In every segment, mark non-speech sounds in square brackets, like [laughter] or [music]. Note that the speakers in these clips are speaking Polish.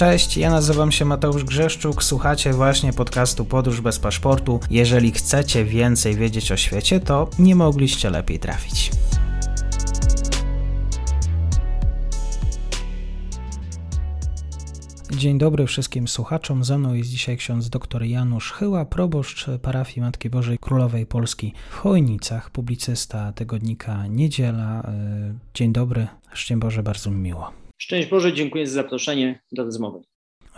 Cześć, ja nazywam się Mateusz Grzeszczuk, słuchacie właśnie podcastu Podróż bez paszportu. Jeżeli chcecie więcej wiedzieć o świecie, to nie mogliście lepiej trafić. Dzień dobry wszystkim słuchaczom. Ze mną jest dzisiaj ksiądz dr Janusz Chyła, proboszcz parafii Matki Bożej Królowej Polski w Chojnicach, publicysta tygodnika Niedziela. E, dzień dobry, szczęść Boże, bardzo mi miło. Szczęść Boże, dziękuję za zaproszenie do rozmowy.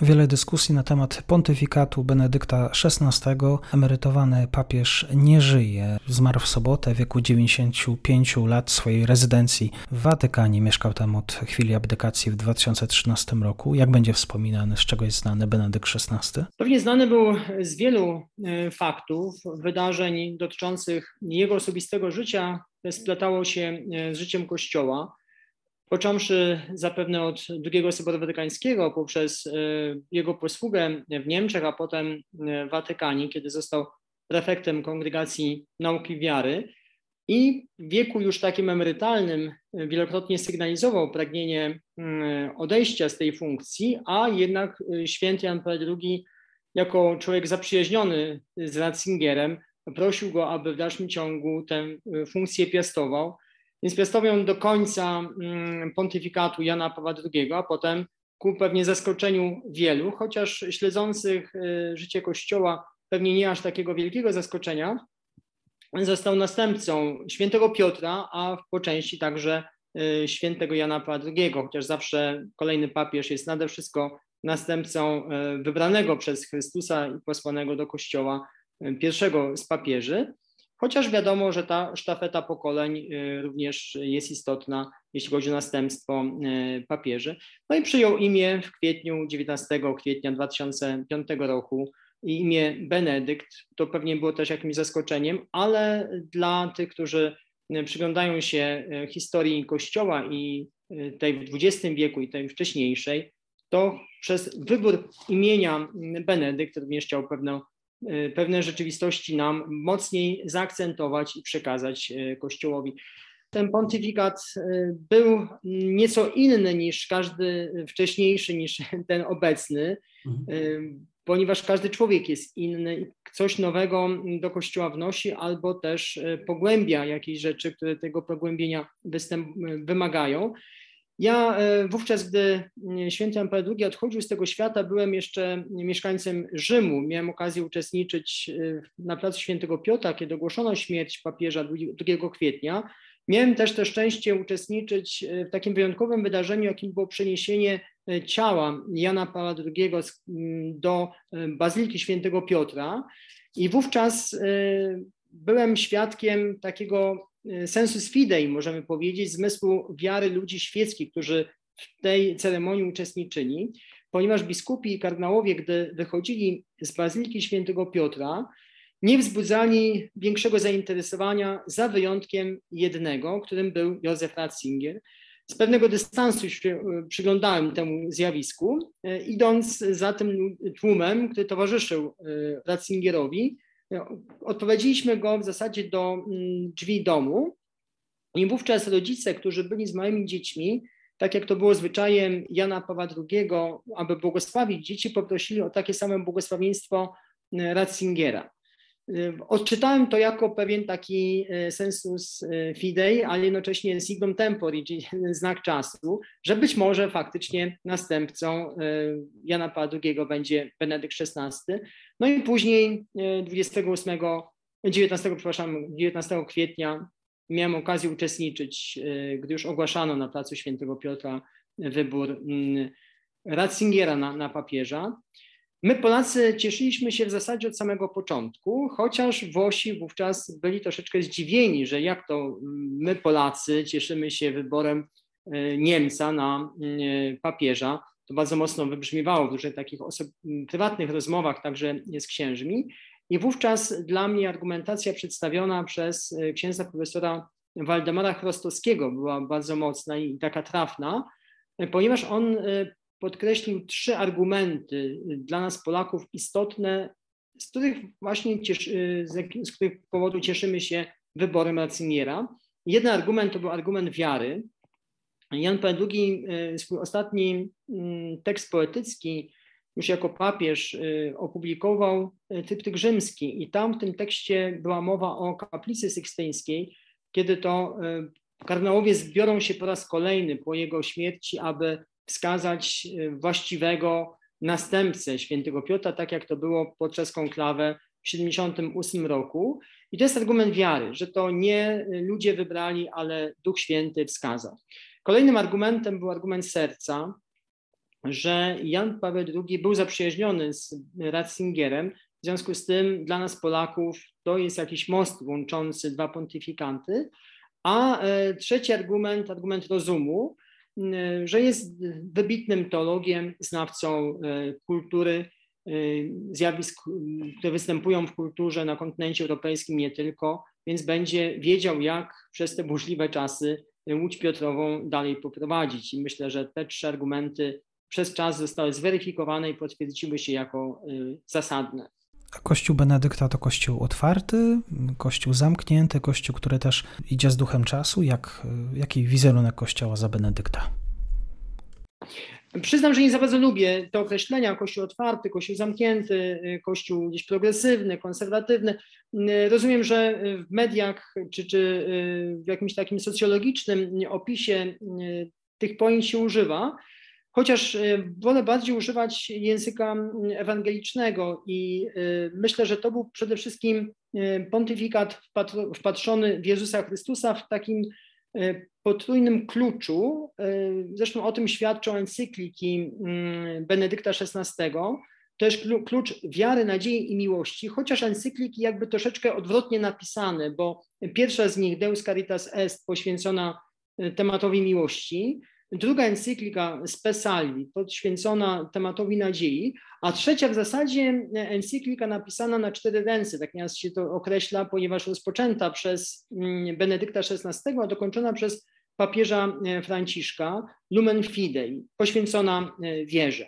Wiele dyskusji na temat pontyfikatu Benedykta XVI. Emerytowany papież nie żyje. Zmarł w sobotę w wieku 95 lat swojej rezydencji w Watykanie. Mieszkał tam od chwili abdykacji w 2013 roku. Jak będzie wspominany, z czego jest znany Benedykt XVI? Pewnie znany był z wielu e, faktów, wydarzeń dotyczących jego osobistego życia, splatało się e, z życiem Kościoła począwszy zapewne od II Soboru Watykańskiego poprzez e, jego posługę w Niemczech, a potem w Watykanie, kiedy został prefektem Kongregacji Nauki Wiary. I w wieku już takim emerytalnym wielokrotnie sygnalizował pragnienie odejścia z tej funkcji, a jednak e, święty Jan Paweł II jako człowiek zaprzyjaźniony z Ratzingerem prosił go, aby w dalszym ciągu tę e, funkcję piastował więc piastował do końca mm, pontyfikatu Jana Pawła II, a potem ku pewnie zaskoczeniu wielu, chociaż śledzących y, życie Kościoła pewnie nie aż takiego wielkiego zaskoczenia, został następcą świętego Piotra, a po części także y, świętego Jana Pawła II, chociaż zawsze kolejny papież jest nade wszystko następcą y, wybranego przez Chrystusa i posłanego do Kościoła pierwszego z papieży. Chociaż wiadomo, że ta sztafeta pokoleń y, również jest istotna, jeśli chodzi o następstwo y, papieży. No i przyjął imię w kwietniu, 19 kwietnia 2005 roku, imię Benedykt. To pewnie było też jakimś zaskoczeniem, ale dla tych, którzy y, przyglądają się historii Kościoła i tej w XX wieku i tej wcześniejszej, to przez wybór imienia Benedykt również chciał pewną pewne rzeczywistości nam mocniej zaakcentować i przekazać y, Kościołowi. Ten pontyfikat y, był nieco inny niż każdy wcześniejszy, niż [laughs] ten obecny, mhm. ponieważ każdy człowiek jest inny i coś nowego do Kościoła wnosi, albo też pogłębia jakieś rzeczy, które tego pogłębienia wymagają. Ja e, wówczas, gdy mm, święty Jan Paweł II odchodził z tego świata, byłem jeszcze mieszkańcem Rzymu. Miałem okazję uczestniczyć e, na placu świętego Piotra, kiedy ogłoszono śmierć papieża 2 kwietnia. Miałem też to szczęście uczestniczyć e, w takim wyjątkowym wydarzeniu, jakim było przeniesienie ciała Jana Pawła II do Bazyliki Świętego Piotra. I wówczas byłem świadkiem takiego sensus fidei, możemy powiedzieć, zmysłu wiary ludzi świeckich, którzy w tej ceremonii uczestniczyli, ponieważ biskupi i kardynałowie, gdy wychodzili z Bazyliki Świętego Piotra, nie wzbudzali większego zainteresowania za wyjątkiem jednego, którym był Józef Ratzinger. Z pewnego dystansu się y, przyglądałem temu zjawisku, y, idąc za tym tłumem, który towarzyszył Ratzingerowi, Odprowadziliśmy go w zasadzie do mm, drzwi domu i wówczas rodzice, którzy byli z małymi dziećmi, tak jak to było zwyczajem Jana Pawła II, aby błogosławić dzieci, poprosili o takie samo błogosławieństwo mm, Ratzingera. Odczytałem to jako pewien taki e, sensus e, fidei, ale jednocześnie signum tempori, czyli [laughs] znak czasu, że być może faktycznie następcą Jana Pawła II będzie Benedykt XVI. No i później 28, 19, przepraszam, 19 kwietnia miałem okazję uczestniczyć, gdy już ogłaszano na placu Świętego Piotra wybór mm, Ratzingera na, na papieża. My Polacy cieszyliśmy się w zasadzie od samego początku, chociaż Włosi wówczas byli troszeczkę zdziwieni, że jak to my Polacy cieszymy się wyborem e, Niemca na e, papieża. To bardzo mocno wybrzmiewało w różnych takich prywatnych rozmowach, także z księżmi. I wówczas dla mnie argumentacja przedstawiona przez e, księdza profesora Waldemara Chrostowskiego była bardzo mocna i taka trafna, ponieważ on podkreślił trzy argumenty dla nas Polaków istotne, z których właśnie cieszy, z których powodu cieszymy się wyborem Ratzingera. Jeden argument to był argument wiary, Jan Paweł II swój ostatni mm, tekst poetycki już jako papież opublikował Tryptyk rzymski i tam w tym tekście była mowa o kaplicy sykstyńskiej, kiedy to kardynałowie zbiorą się po raz kolejny po jego śmierci, aby wskazać właściwego następcę świętego Piotra, tak jak to było podczas konklawy w 78 roku. I to jest argument wiary, że to nie ludzie wybrali, ale Duch Święty wskazał. Kolejnym argumentem był argument serca, że Jan Paweł II był zaprzyjaźniony z Ratzingerem, w związku z tym dla nas Polaków to jest jakiś most łączący dwa pontyfikanty. A e, trzeci argument, argument rozumu, że jest wybitnym teologiem, znawcą e, kultury, e, zjawisk, które występują w kulturze na kontynencie europejskim nie tylko, więc będzie wiedział, jak przez te burzliwe czasy Łódź Piotrową dalej poprowadzić. I myślę, że te trzy argumenty przez czas zostały zweryfikowane i potwierdziły się jako y, zasadne. Kościół Benedykta to kościół otwarty, kościół zamknięty, kościół, który też idzie z duchem czasu. Jak, jaki wizerunek kościoła za Benedykta? Przyznam, że nie za bardzo lubię te określenia kościół otwarty, kościół zamknięty, kościół gdzieś progresywny, konserwatywny. Rozumiem, że w mediach czy, czy w jakimś takim socjologicznym opisie tych pojęć się używa, chociaż wolę bardziej używać języka ewangelicznego i myślę, że to był przede wszystkim pontyfikat wpatrzony w Jezusa Chrystusa w takim potrójnym kluczu, zresztą o tym świadczą encykliki mm, Benedykta XVI, jest klucz wiary, nadziei i miłości, chociaż encykliki jakby troszeczkę odwrotnie napisane, bo pierwsza z nich, Deus Caritas Est, poświęcona tematowi miłości, druga encyklika Spesalvi, poświęcona tematowi nadziei, a trzecia w zasadzie encyklika napisana na cztery ręce, tak nieraz się to określa, ponieważ rozpoczęta przez mm, Benedykta XVI, a dokończona przez papieża e, Franciszka, Lumen Fidei, poświęcona e, wierze.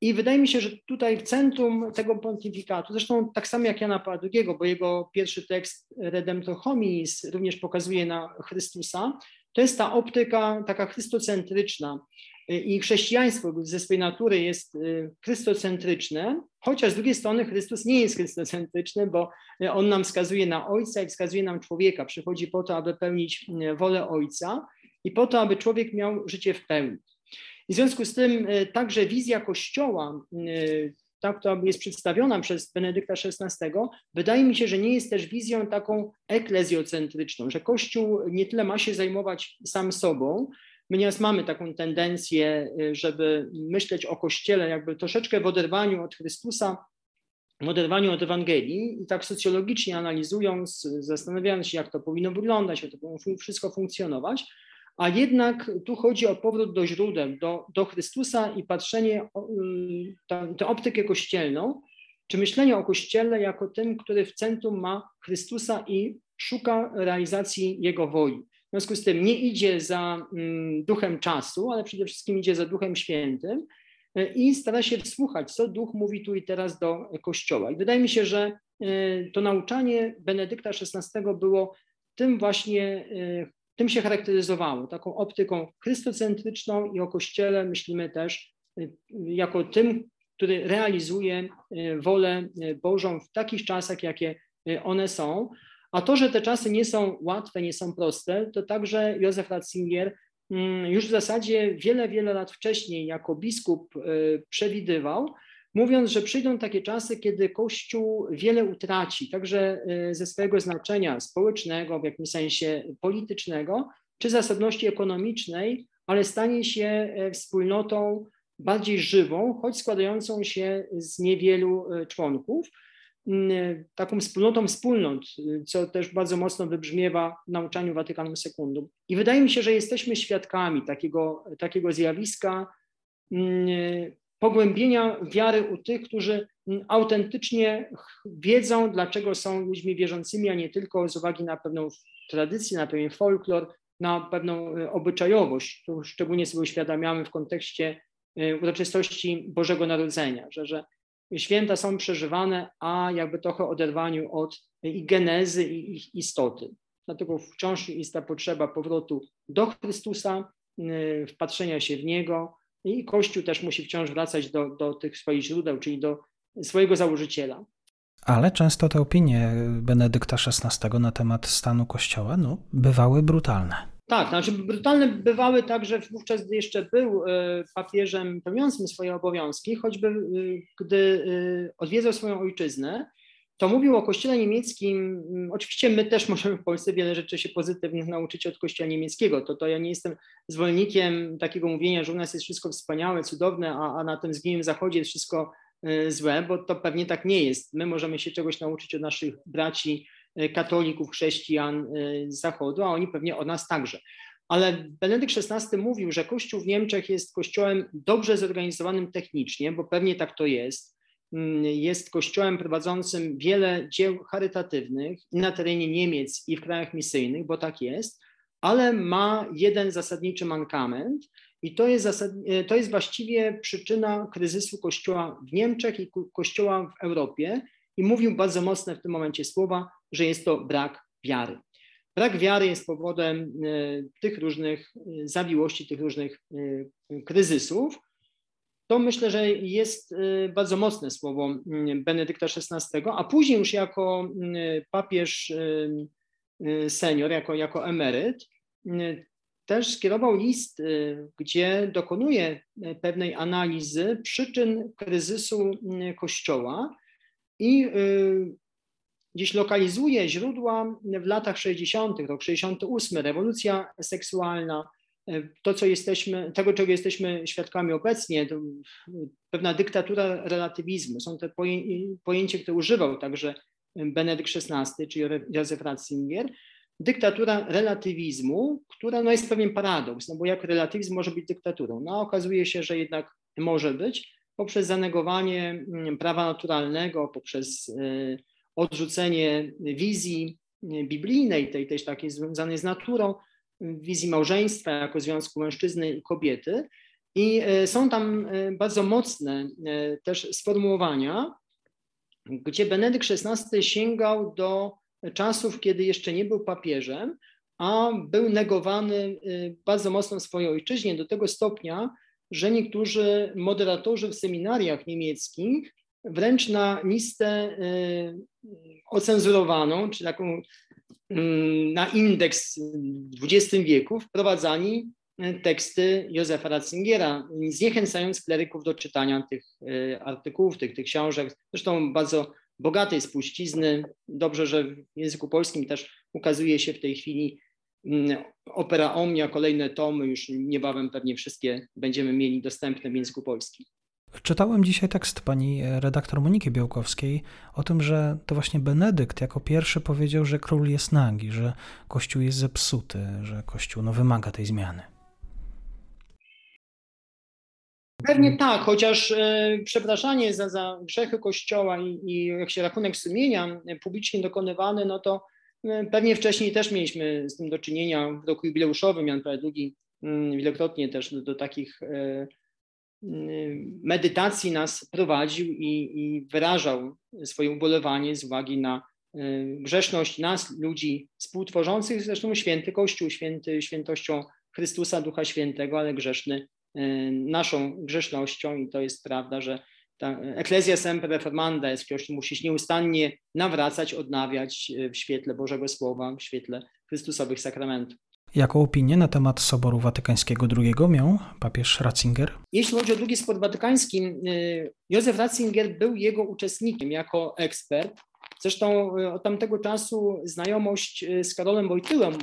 I wydaje mi się, że tutaj w centrum tego pontyfikatu, zresztą tak samo jak Jana Pawła II, bo jego pierwszy tekst Redemptor Hominis również pokazuje na Chrystusa, to jest ta optyka taka chrystocentryczna i chrześcijaństwo ze swojej natury jest y, chrystocentryczne, chociaż z drugiej strony Chrystus nie jest chrystocentryczny, bo on nam wskazuje na Ojca i wskazuje nam człowieka. Przychodzi po to, aby pełnić y, wolę Ojca i po to, aby człowiek miał życie w pełni. I w związku z tym y, także wizja Kościoła, ta, która jest przedstawiona przez Benedykta XVI, wydaje mi się, że nie jest też wizją taką eklezjocentryczną, że Kościół nie tyle ma się zajmować sam sobą, My nieraz mamy taką tendencję, żeby myśleć o Kościele jakby troszeczkę w oderwaniu od Chrystusa, w oderwaniu od Ewangelii i tak socjologicznie analizując, zastanawiając się, jak to powinno wyglądać, jak to powinno wszystko funkcjonować, a jednak tu chodzi o powrót do źródeł, do, do Chrystusa i patrzenie, tę optykę kościelną, czy myślenie o Kościele jako tym, który w centrum ma Chrystusa i szuka realizacji Jego woli. W związku z tym nie idzie za mm, duchem czasu, ale przede wszystkim idzie za duchem świętym e, i stara się wsłuchać, co duch mówi tu i teraz do Kościoła. I wydaje mi się, że e, to nauczanie Benedykta XVI było tym właśnie, tym się charakteryzowało, taką optyką chrystocentryczną i o Kościele myślimy też jako tym, który realizuje wolę Bożą w takich czasach, jakie one są. A to, że te czasy nie są łatwe, nie są proste, to także Józef Ratzinger mm, już w zasadzie wiele, wiele lat wcześniej jako biskup y, przewidywał, mówiąc, że przyjdą takie czasy, kiedy Kościół wiele utraci, także y, ze swojego znaczenia społecznego, w jakimś sensie politycznego, czy zasobności ekonomicznej, ale stanie się y, wspólnotą bardziej żywą, choć składającą się z niewielu członków. Mm, taką wspólnotą wspólnot, co też bardzo mocno wybrzmiewa w nauczaniu Watykanum Secundum. I wydaje mi się, że jesteśmy świadkami takiego, takiego zjawiska mm, pogłębienia wiary u tych, którzy autentycznie wiedzą, dlaczego są ludźmi wierzącymi, a nie tylko z uwagi na pewną tradycję, na pewien folklor, na pewną e, obyczajowość. To szczególnie sobie uświadamiamy w kontekście e, uroczystości Bożego Narodzenia, że, że święta są przeżywane, a jakby trochę oderwaniu od ich genezy i ich istoty. Dlatego wciąż jest ta potrzeba powrotu do Chrystusa wpatrzenia się w niego i Kościół też musi wciąż wracać do, do tych swoich źródeł, czyli do swojego założyciela. Ale często te opinie Benedykta XVI na temat stanu Kościoła no, bywały brutalne. Tak, znaczy brutalne bywały także wówczas, gdy jeszcze był e, papieżem pełniącym swoje obowiązki, choćby e, gdy e, odwiedzał swoją ojczyznę, to mówił o kościele niemieckim. Mm, oczywiście my też możemy w Polsce wiele rzeczy się pozytywnych nauczyć od kościoła niemieckiego. To, to ja nie jestem zwolennikiem takiego mówienia, że u nas jest wszystko wspaniałe, cudowne, a, a na tym zgniłym zachodzie jest wszystko złe, bo to pewnie tak nie jest. My możemy się czegoś nauczyć od naszych braci E, katolików, chrześcijan e, z Zachodu, a oni pewnie od nas także. Ale Benedykt XVI mówił, że Kościół w Niemczech jest kościołem dobrze zorganizowanym technicznie, bo pewnie tak to jest. Mm, jest kościołem prowadzącym wiele dzieł charytatywnych na terenie Niemiec, i w krajach misyjnych, bo tak jest, ale ma jeden zasadniczy mankament, i to jest, zasad, e, to jest właściwie przyczyna kryzysu Kościoła w Niemczech i Kościoła w Europie. I mówił bardzo mocne w tym momencie słowa, że jest to brak wiary. Brak wiary jest powodem e, tych różnych e, zawiłości, tych różnych kryzysów. To myślę, że jest bardzo mocne słowo mm, Benedykta XVI, a później już jako mm, papież senior, jako, jako emeryt, też skierował list, gdzie dokonuje pewnej analizy przyczyn kryzysu Kościoła i gdzieś lokalizuje źródła w latach 60., rok 68, rewolucja seksualna, to, co jesteśmy, tego, czego jesteśmy świadkami obecnie, to pewna dyktatura relatywizmu. Są te pojęcie, które używał także Benedykt XVI, czy Józef Ratzinger. Dyktatura relatywizmu, która no, jest pewien paradoks, no bo jak relatywizm może być dyktaturą? No okazuje się, że jednak może być poprzez zanegowanie mm, prawa naturalnego, poprzez y, odrzucenie wizji biblijnej, tej też takiej związanej z naturą, wizji małżeństwa jako związku mężczyzny i kobiety. I e, są tam e, bardzo mocne e, też sformułowania, gdzie Benedykt XVI sięgał do czasów, kiedy jeszcze nie był papieżem, a był negowany bardzo mocno w swojej ojczyźnie do tego stopnia, że niektórzy moderatorzy w seminariach niemieckich wręcz na listę ocenzurowaną, czy taką na indeks XX wieku wprowadzani y, teksty Józefa Ratzingera, zniechęcając kleryków do czytania tych y, artykułów, tych, tych książek. Zresztą bardzo bogatej spuścizny. Dobrze, że w języku polskim też ukazuje się w tej chwili mm, opera Omnia, kolejne tomy, już niebawem pewnie wszystkie będziemy mieli dostępne w języku polskim. Czytałem dzisiaj tekst pani redaktor Moniki Białkowskiej o tym, że to właśnie Benedykt jako pierwszy powiedział, że król jest nagi, że kościół jest zepsuty, że kościół no, wymaga tej zmiany. Pewnie tak, chociaż e, przepraszanie za, za grzechy Kościoła i, i jak się rachunek sumienia publicznie dokonywany, no to e, pewnie wcześniej też mieliśmy z tym do czynienia w roku jubileuszowym. Jan Paweł II mm, wielokrotnie też do, do takich e, medytacji nas prowadził i, i wyrażał swoje ubolewanie z uwagi na y, grzeszność nas, ludzi współtworzących, zresztą święty Kościół, święty świętością Chrystusa, Ducha Świętego, ale grzeszny y, naszą grzesznością i to jest prawda, że ta eklezja sempre reformanda jest, Kościół musi się nieustannie nawracać, odnawiać y, w świetle Bożego Słowa, w świetle Chrystusowych sakramentów. Jaką opinię na temat Soboru Watykańskiego II miał papież Ratzinger? Jeśli chodzi o drugi Sobor Watykański, y, Józef Ratzinger był jego uczestnikiem jako ekspert. Zresztą y, od tamtego czasu znajomość y, z Karolem Wojtyłem,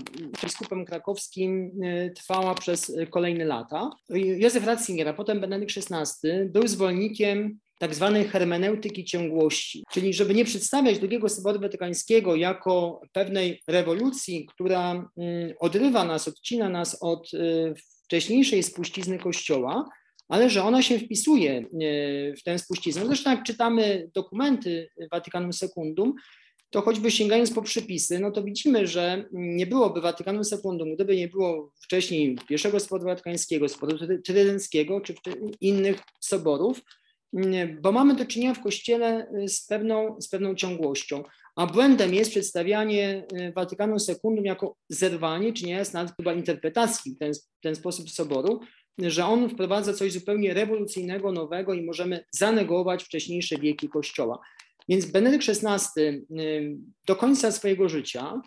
biskupem krakowskim, trwała przez kolejne lata. Józef Ratzinger, a potem Benedykt XVI, był zwolennikiem tak zwanej hermeneutyki ciągłości, czyli żeby nie przedstawiać drugiego Soboru Watykańskiego jako pewnej rewolucji, która mm, odrywa nas, odcina nas od y, wcześniejszej spuścizny Kościoła, ale że ona się wpisuje y, w tę spuściznę. Zresztą jak czytamy dokumenty Watykanum Secundum, to choćby sięgając po przepisy, no to widzimy, że nie byłoby Watykanum Secundum, gdyby nie było wcześniej pierwszego Soboru Watykańskiego, Soboru Trydenckiego czy innych soborów, bo mamy do czynienia w Kościele y, z pewną, z pewną ciągłością. a błędem jest przedstawianie Watykanu Sekundum jako zerwanie, czy nie jest nawet chyba interpretacji w ten, ten sposób soboru, że on wprowadza coś zupełnie rewolucyjnego, nowego i możemy zanegować wcześniejsze wieki Kościoła. Więc Benedykt XVI do końca swojego życia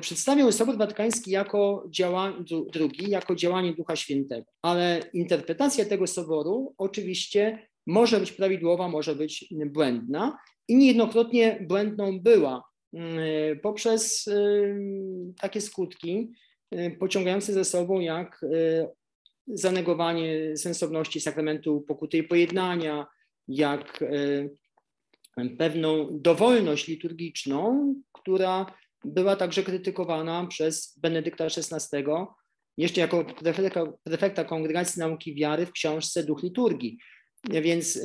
przedstawiał Sobór Watykański jako działanie, drugi, jako działanie Ducha Świętego, ale interpretacja tego soboru oczywiście może być prawidłowa, może być błędna i niejednokrotnie błędną była poprzez takie skutki pociągające ze sobą jak zanegowanie sensowności sakramentu pokuty i pojednania, jak pewną dowolność liturgiczną, która była także krytykowana przez Benedykta XVI, jeszcze jako prefekta, prefekta Kongregacji Nauki Wiary w książce Duch Liturgii. Więc e,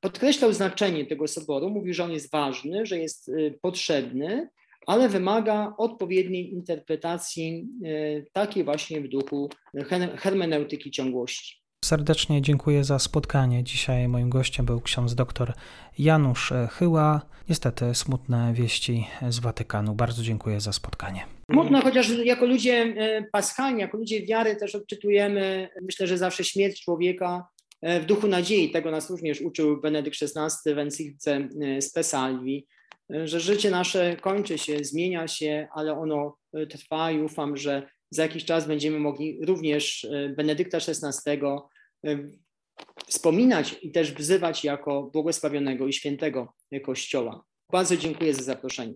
podkreślał znaczenie tego soboru, mówił, że on jest ważny, że jest e, potrzebny, ale wymaga odpowiedniej interpretacji, e, takiej właśnie w duchu hermeneutyki ciągłości. Serdecznie dziękuję za spotkanie. Dzisiaj moim gościem był ksiądz dr Janusz Chyła. Niestety smutne wieści z Watykanu. Bardzo dziękuję za spotkanie. Smutno, chociaż jako ludzie e, paschalni, jako ludzie wiary też odczytujemy, myślę, że zawsze śmierć człowieka e, w duchu nadziei. Tego nas również uczył Benedykt XVI w encyklice Spesalvi że życie nasze kończy się, zmienia się, ale ono e, trwa i ufam, że za jakiś czas będziemy mogli również e, Benedykta XVI e, wspominać i też wzywać jako błogosławionego i świętego Kościoła. Bardzo dziękuję za zaproszenie.